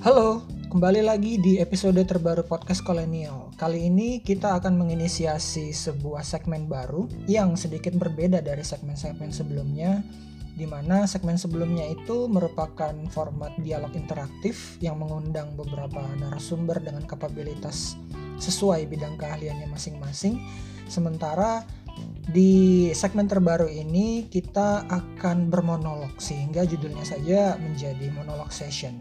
Halo, kembali lagi di episode terbaru podcast kolonial. Kali ini kita akan menginisiasi sebuah segmen baru yang sedikit berbeda dari segmen-segmen sebelumnya, di mana segmen sebelumnya itu merupakan format dialog interaktif yang mengundang beberapa narasumber dengan kapabilitas sesuai bidang keahliannya masing-masing. Sementara di segmen terbaru ini kita akan bermonolog sehingga judulnya saja menjadi monolog session.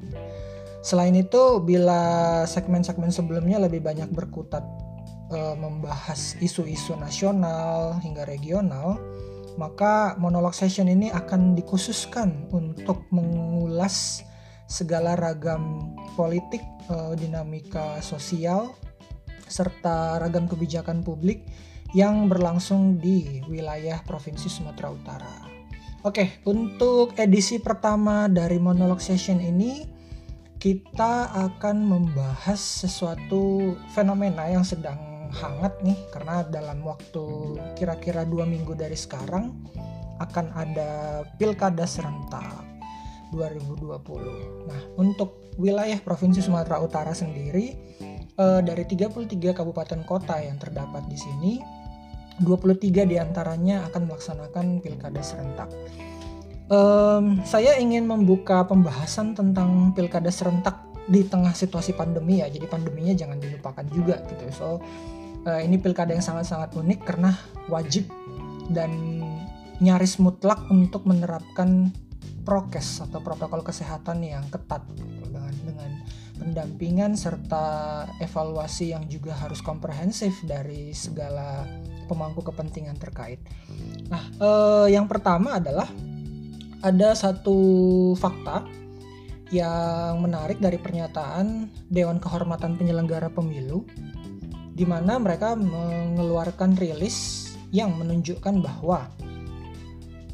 Selain itu, bila segmen-segmen sebelumnya lebih banyak berkutat e, membahas isu-isu nasional hingga regional, maka monolog session ini akan dikhususkan untuk mengulas segala ragam politik, e, dinamika sosial, serta ragam kebijakan publik yang berlangsung di wilayah Provinsi Sumatera Utara. Oke, untuk edisi pertama dari monolog session ini kita akan membahas sesuatu fenomena yang sedang hangat nih karena dalam waktu kira-kira dua minggu dari sekarang akan ada pilkada serentak 2020. Nah untuk wilayah provinsi Sumatera Utara sendiri eh, dari 33 kabupaten kota yang terdapat di sini 23 di antaranya akan melaksanakan pilkada serentak um, saya ingin membuka pembahasan tentang pilkada serentak di tengah situasi pandemi ya jadi pandeminya jangan dilupakan juga gitu so uh, ini pilkada yang sangat-sangat unik karena wajib dan nyaris mutlak untuk menerapkan prokes atau protokol kesehatan yang ketat gitu, dengan dengan pendampingan serta evaluasi yang juga harus komprehensif dari segala pemangku kepentingan terkait. Nah, eh, yang pertama adalah ada satu fakta yang menarik dari pernyataan Dewan Kehormatan Penyelenggara Pemilu di mana mereka mengeluarkan rilis yang menunjukkan bahwa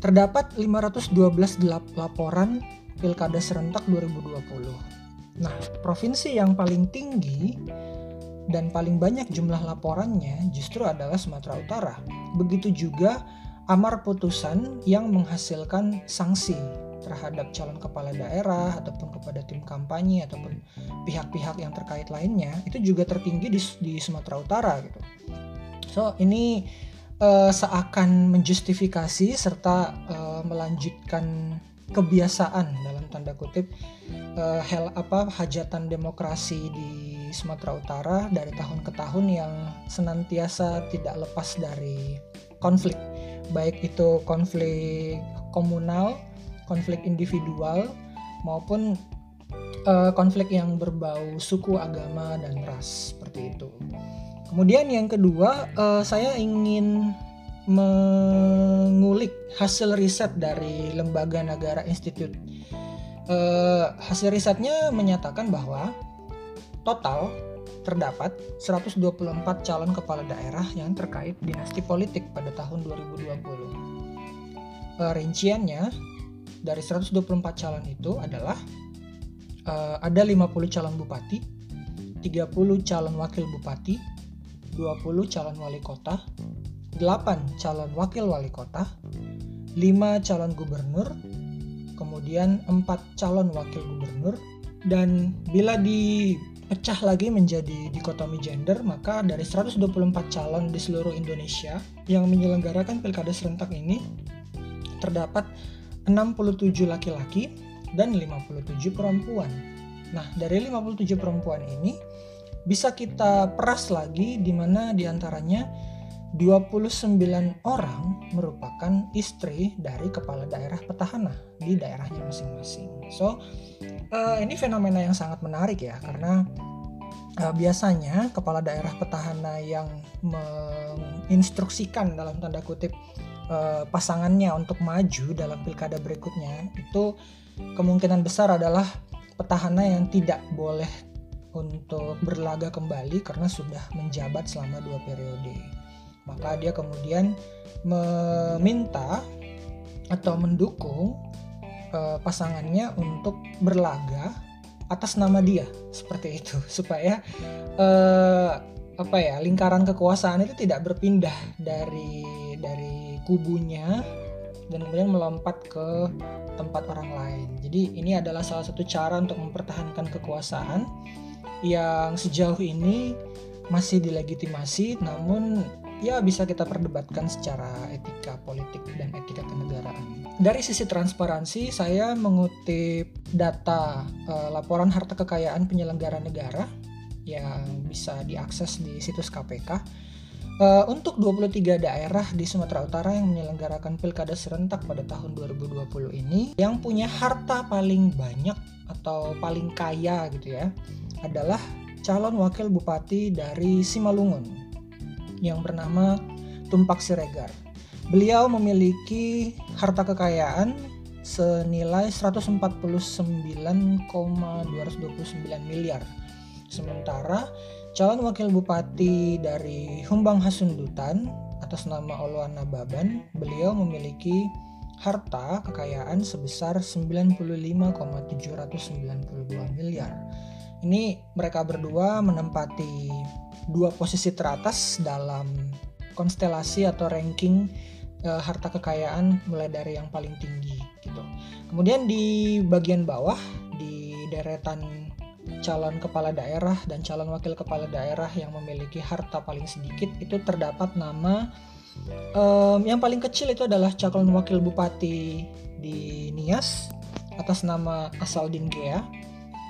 terdapat 512 laporan Pilkada serentak 2020. Nah, provinsi yang paling tinggi dan paling banyak jumlah laporannya justru adalah Sumatera Utara. Begitu juga amar putusan yang menghasilkan sanksi terhadap calon kepala daerah ataupun kepada tim kampanye ataupun pihak-pihak yang terkait lainnya itu juga tertinggi di, di Sumatera Utara gitu. So ini uh, seakan menjustifikasi serta uh, melanjutkan kebiasaan dalam tanda kutip uh, hel apa hajatan demokrasi di Sumatera Utara dari tahun ke tahun yang senantiasa tidak lepas dari konflik baik itu konflik komunal, konflik individual maupun uh, konflik yang berbau suku, agama dan ras seperti itu. Kemudian yang kedua, uh, saya ingin mengulik hasil riset dari Lembaga Negara Institute. Uh, hasil risetnya menyatakan bahwa total terdapat 124 calon kepala daerah yang terkait dinasti politik pada tahun 2020. Uh, rinciannya dari 124 calon itu adalah uh, ada 50 calon bupati, 30 calon wakil bupati, 20 calon wali kota, 8 calon wakil wali kota, 5 calon gubernur, kemudian 4 calon wakil gubernur, dan bila di pecah lagi menjadi dikotomi gender, maka dari 124 calon di seluruh Indonesia yang menyelenggarakan pilkada serentak ini terdapat 67 laki-laki dan 57 perempuan. Nah, dari 57 perempuan ini bisa kita peras lagi di mana di antaranya 29 orang merupakan istri dari kepala daerah petahana di daerahnya masing-masing. So, uh, ini fenomena yang sangat menarik ya karena uh, biasanya kepala daerah petahana yang menginstruksikan dalam tanda kutip uh, pasangannya untuk maju dalam pilkada berikutnya itu kemungkinan besar adalah petahana yang tidak boleh untuk berlaga kembali karena sudah menjabat selama dua periode. Maka dia kemudian meminta atau mendukung uh, pasangannya untuk berlaga atas nama dia seperti itu supaya uh, apa ya lingkaran kekuasaan itu tidak berpindah dari dari kubunya dan kemudian melompat ke tempat orang lain. Jadi ini adalah salah satu cara untuk mempertahankan kekuasaan yang sejauh ini masih dilegitimasi namun ya bisa kita perdebatkan secara etika politik dan etika kenegaraan. Dari sisi transparansi, saya mengutip data uh, laporan harta kekayaan penyelenggara negara yang bisa diakses di situs KPK. Uh, eh, untuk 23 daerah di Sumatera Utara yang menyelenggarakan pilkada serentak pada tahun 2020 ini, yang punya harta paling banyak atau paling kaya gitu ya, adalah calon wakil bupati dari Simalungun yang bernama Tumpak Siregar. Beliau memiliki harta kekayaan senilai 149,229 miliar. Sementara calon wakil bupati dari Humbang Hasundutan atas nama Oluana Baban, beliau memiliki harta kekayaan sebesar 95,792 miliar. Ini mereka berdua menempati dua posisi teratas dalam konstelasi atau ranking uh, harta kekayaan mulai dari yang paling tinggi gitu. Kemudian di bagian bawah di deretan calon kepala daerah dan calon wakil kepala daerah yang memiliki harta paling sedikit itu terdapat nama um, yang paling kecil itu adalah calon wakil bupati di Nias atas nama Asaldin Gea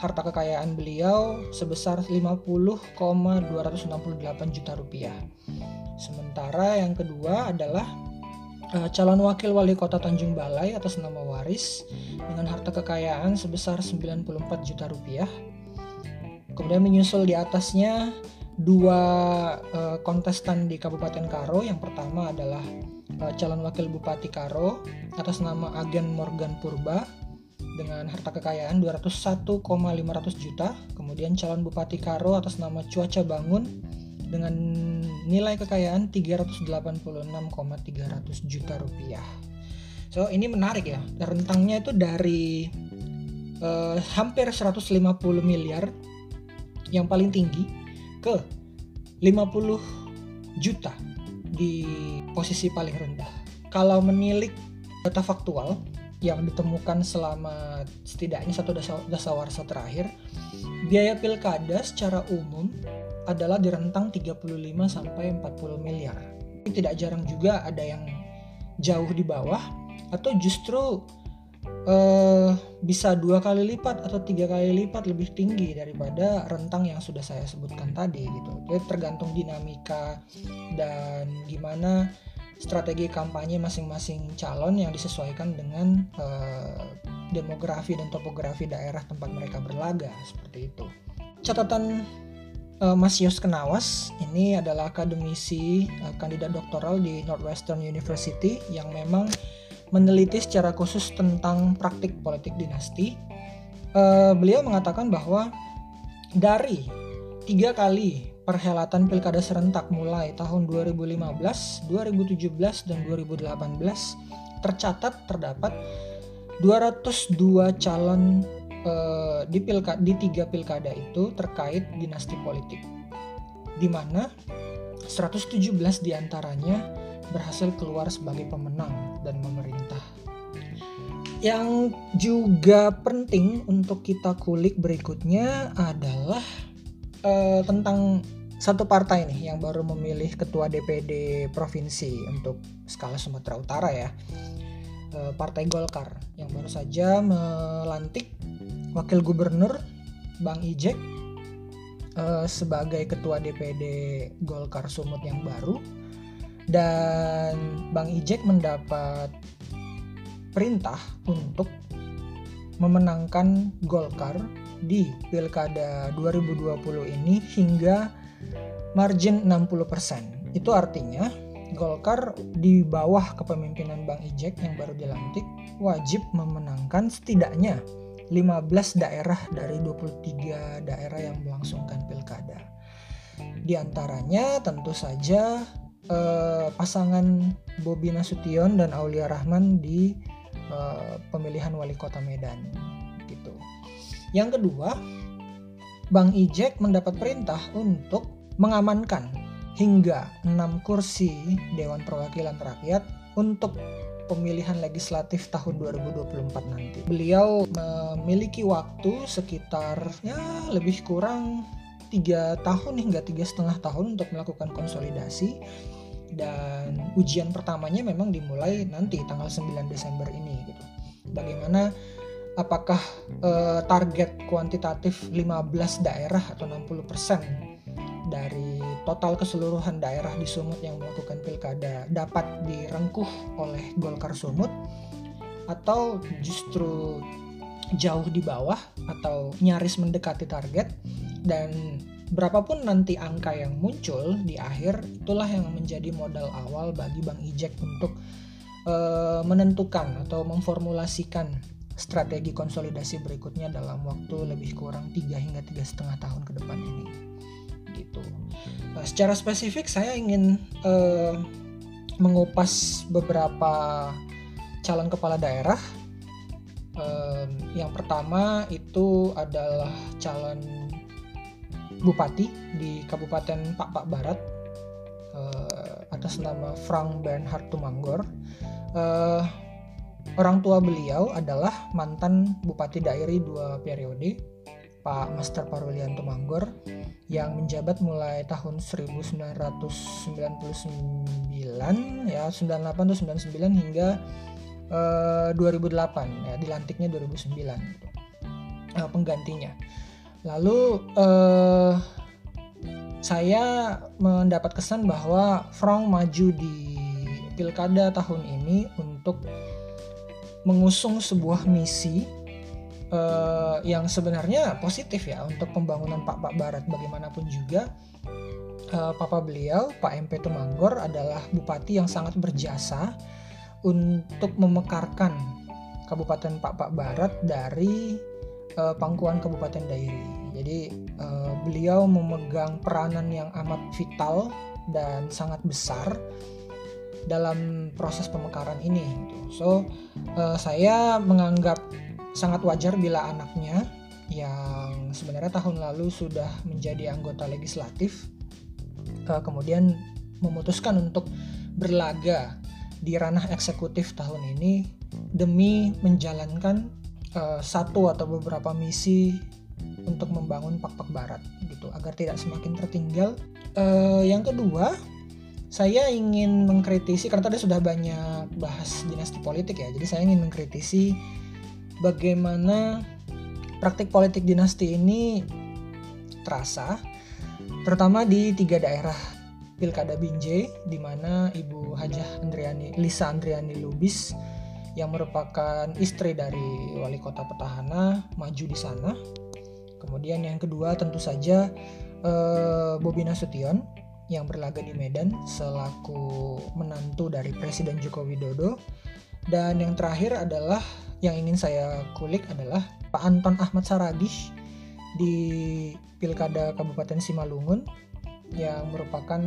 harta kekayaan beliau sebesar 50,268 juta rupiah. Sementara yang kedua adalah uh, calon wakil wali kota Tanjung Balai atas nama Waris dengan harta kekayaan sebesar 94 juta rupiah. Kemudian menyusul di atasnya dua uh, kontestan di Kabupaten Karo. Yang pertama adalah uh, calon wakil Bupati Karo atas nama Agen Morgan Purba dengan harta kekayaan 201,500 juta. Kemudian calon Bupati Karo atas nama Cuaca Bangun dengan nilai kekayaan 386,300 juta rupiah. So ini menarik ya. Rentangnya itu dari uh, hampir 150 miliar yang paling tinggi ke 50 juta di posisi paling rendah. Kalau menilik data faktual, yang ditemukan selama setidaknya satu dasawarsa terakhir, biaya pilkada secara umum adalah di rentang 35 sampai 40 miliar. Tidak jarang juga ada yang jauh di bawah atau justru uh, bisa dua kali lipat atau tiga kali lipat lebih tinggi daripada rentang yang sudah saya sebutkan tadi gitu. Jadi tergantung dinamika dan gimana strategi kampanye masing-masing calon yang disesuaikan dengan uh, demografi dan topografi daerah tempat mereka berlaga seperti itu. Catatan uh, Mas Yos Kenawas ini adalah akademisi uh, kandidat doktoral di Northwestern University yang memang meneliti secara khusus tentang praktik politik dinasti. Uh, beliau mengatakan bahwa dari tiga kali perhelatan pilkada serentak mulai tahun 2015, 2017, dan 2018 tercatat terdapat 202 calon eh, di pilkada di tiga pilkada itu terkait dinasti politik, di mana 117 di antaranya berhasil keluar sebagai pemenang dan memerintah. Yang juga penting untuk kita kulik berikutnya adalah uh, tentang satu partai nih yang baru memilih ketua DPD provinsi untuk skala Sumatera Utara ya. Uh, Partai Golkar yang baru saja melantik wakil gubernur Bang Ijek uh, sebagai ketua DPD Golkar Sumut yang baru dan Bang Ijek mendapat perintah untuk memenangkan Golkar di Pilkada 2020 ini hingga margin 60%. Itu artinya Golkar di bawah kepemimpinan Bang Ijek yang baru dilantik wajib memenangkan setidaknya 15 daerah dari 23 daerah yang melangsungkan pilkada. Di antaranya tentu saja eh, pasangan Bobi Nasution dan Aulia Rahman di eh, pemilihan wali kota Medan. Yang kedua, Bang Ijek mendapat perintah untuk mengamankan hingga 6 kursi Dewan Perwakilan Rakyat untuk pemilihan legislatif tahun 2024 nanti. Beliau memiliki waktu sekitar ya lebih kurang tiga tahun hingga tiga setengah tahun untuk melakukan konsolidasi dan ujian pertamanya memang dimulai nanti tanggal 9 Desember ini gitu. Bagaimana apakah eh, target kuantitatif 15 daerah atau 60% dari total keseluruhan daerah di Sumut yang melakukan pilkada dapat direngkuh oleh Golkar Sumut? Atau justru jauh di bawah atau nyaris mendekati target? Dan berapapun nanti angka yang muncul di akhir itulah yang menjadi modal awal bagi Bang Ijek untuk uh, menentukan atau memformulasikan strategi konsolidasi berikutnya dalam waktu lebih kurang 3 hingga tiga setengah tahun ke depan ini gitu. Nah, secara spesifik saya ingin uh, mengupas beberapa calon kepala daerah. Um, yang pertama itu adalah calon bupati di Kabupaten Pak Pak Barat uh, atas nama Frank Bernhard Tumanggor. Uh, orang tua beliau adalah mantan Bupati Dairi dua periode, Pak Master Parulian Tumanggor, yang menjabat mulai tahun 1999 ya 98 atau 99 hingga uh, 2008 ya dilantiknya 2009 gitu. Uh, penggantinya. Lalu uh, saya mendapat kesan bahwa Frank maju di pilkada tahun ini untuk mengusung sebuah misi uh, yang sebenarnya positif ya untuk pembangunan Pak Pak Barat bagaimanapun juga uh, papa beliau Pak MP Tumanggor adalah bupati yang sangat berjasa untuk memekarkan Kabupaten Pak Pak Barat dari uh, pangkuan Kabupaten Dairi. Jadi uh, beliau memegang peranan yang amat vital dan sangat besar dalam proses pemekaran ini. Gitu. So uh, saya menganggap sangat wajar bila anaknya yang sebenarnya tahun lalu sudah menjadi anggota legislatif uh, kemudian memutuskan untuk berlaga di ranah eksekutif tahun ini demi menjalankan uh, satu atau beberapa misi untuk membangun Pak-Pak Barat gitu agar tidak semakin tertinggal. Uh, yang kedua, saya ingin mengkritisi karena tadi sudah banyak bahas dinasti politik ya. Jadi saya ingin mengkritisi bagaimana praktik politik dinasti ini terasa terutama di tiga daerah Pilkada Binjai di mana Ibu Hajah Andriani Lisa Andriani Lubis yang merupakan istri dari wali kota petahana maju di sana. Kemudian yang kedua tentu saja eh, Bobi Nasution yang berlaga di Medan selaku menantu dari Presiden Joko Widodo. Dan yang terakhir adalah yang ingin saya kulik adalah Pak Anton Ahmad Saragish di Pilkada Kabupaten Simalungun yang merupakan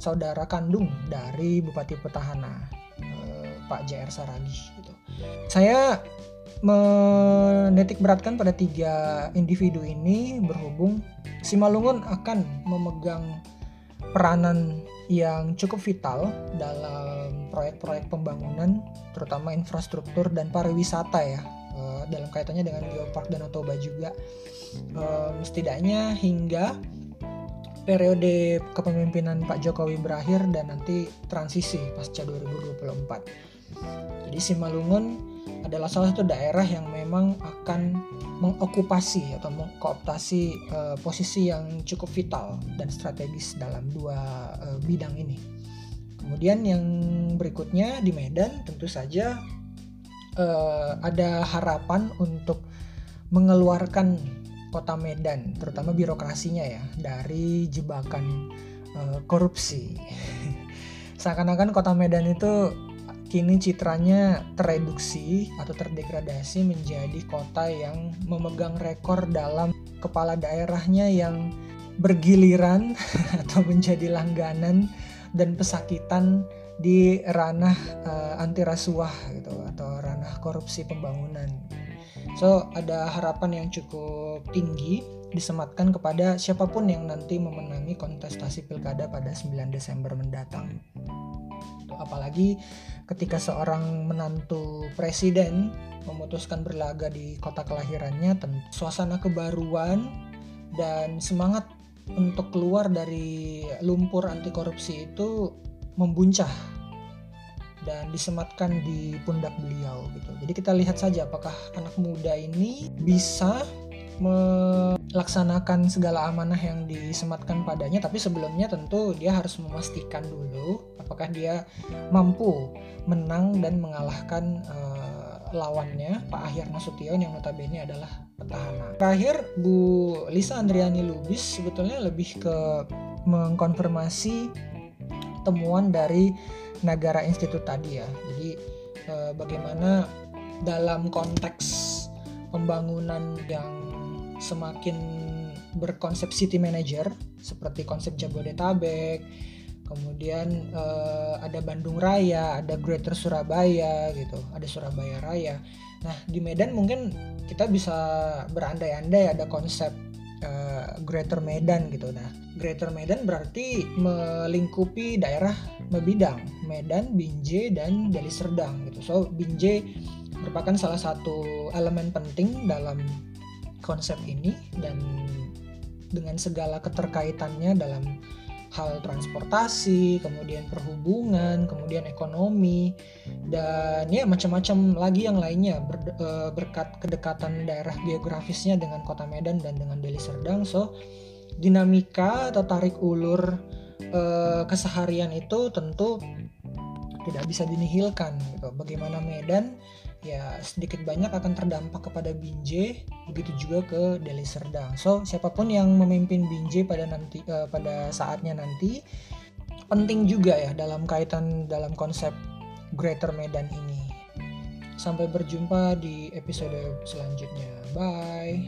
saudara kandung dari Bupati Petahana eh, Pak JR Saragih gitu. Saya menitik beratkan pada tiga individu ini berhubung Simalungun akan memegang peranan yang cukup vital dalam proyek-proyek pembangunan terutama infrastruktur dan pariwisata ya. Uh, dalam kaitannya dengan Geopark dan Toba juga. Setidaknya hingga periode kepemimpinan Pak Jokowi berakhir dan nanti transisi pasca 2024 jadi Simalungun adalah salah satu daerah yang memang akan mengokupasi atau mengkooptasi uh, posisi yang cukup vital dan strategis dalam dua uh, bidang ini. Kemudian yang berikutnya di Medan tentu saja uh, ada harapan untuk mengeluarkan kota Medan, terutama birokrasinya ya, dari jebakan uh, korupsi. Seakan-akan kota Medan itu kini citranya tereduksi atau terdegradasi menjadi kota yang memegang rekor dalam kepala daerahnya yang bergiliran atau menjadi langganan dan pesakitan di ranah uh, anti rasuah gitu atau ranah korupsi pembangunan. So ada harapan yang cukup tinggi disematkan kepada siapa pun yang nanti memenangi kontestasi pilkada pada 9 Desember mendatang. Apalagi ketika seorang menantu presiden memutuskan berlaga di kota kelahirannya suasana kebaruan dan semangat untuk keluar dari lumpur anti korupsi itu membuncah dan disematkan di pundak beliau gitu. Jadi kita lihat saja apakah anak muda ini bisa melaksanakan segala amanah yang disematkan padanya tapi sebelumnya tentu dia harus memastikan dulu apakah dia mampu menang dan mengalahkan uh, lawannya Pak Ahyar Nasution yang notabene adalah petahana. Terakhir Bu Lisa Andriani Lubis sebetulnya lebih ke mengkonfirmasi temuan dari Nagara Institute tadi ya. Jadi uh, bagaimana dalam konteks pembangunan yang semakin berkonsep city manager seperti konsep Jabodetabek, kemudian uh, ada Bandung Raya, ada Greater Surabaya gitu, ada Surabaya Raya. Nah di Medan mungkin kita bisa berandai-andai ada konsep uh, Greater Medan gitu. Nah Greater Medan berarti melingkupi daerah Mebidang, Medan, Binjai dan Deli Serdang gitu. So Binjai merupakan salah satu elemen penting dalam konsep ini dan dengan segala keterkaitannya dalam hal transportasi, kemudian perhubungan, kemudian ekonomi, dan ya macam-macam lagi yang lainnya ber, e, berkat kedekatan daerah geografisnya dengan kota Medan dan dengan Deli Serdang. So dinamika atau tarik ulur e, keseharian itu tentu tidak bisa dinihilkan. Gitu. Bagaimana Medan ya sedikit banyak akan terdampak kepada Binjai begitu juga ke Deli Serdang. So siapa pun yang memimpin Binjai pada nanti uh, pada saatnya nanti penting juga ya dalam kaitan dalam konsep Greater Medan ini. Sampai berjumpa di episode selanjutnya. Bye.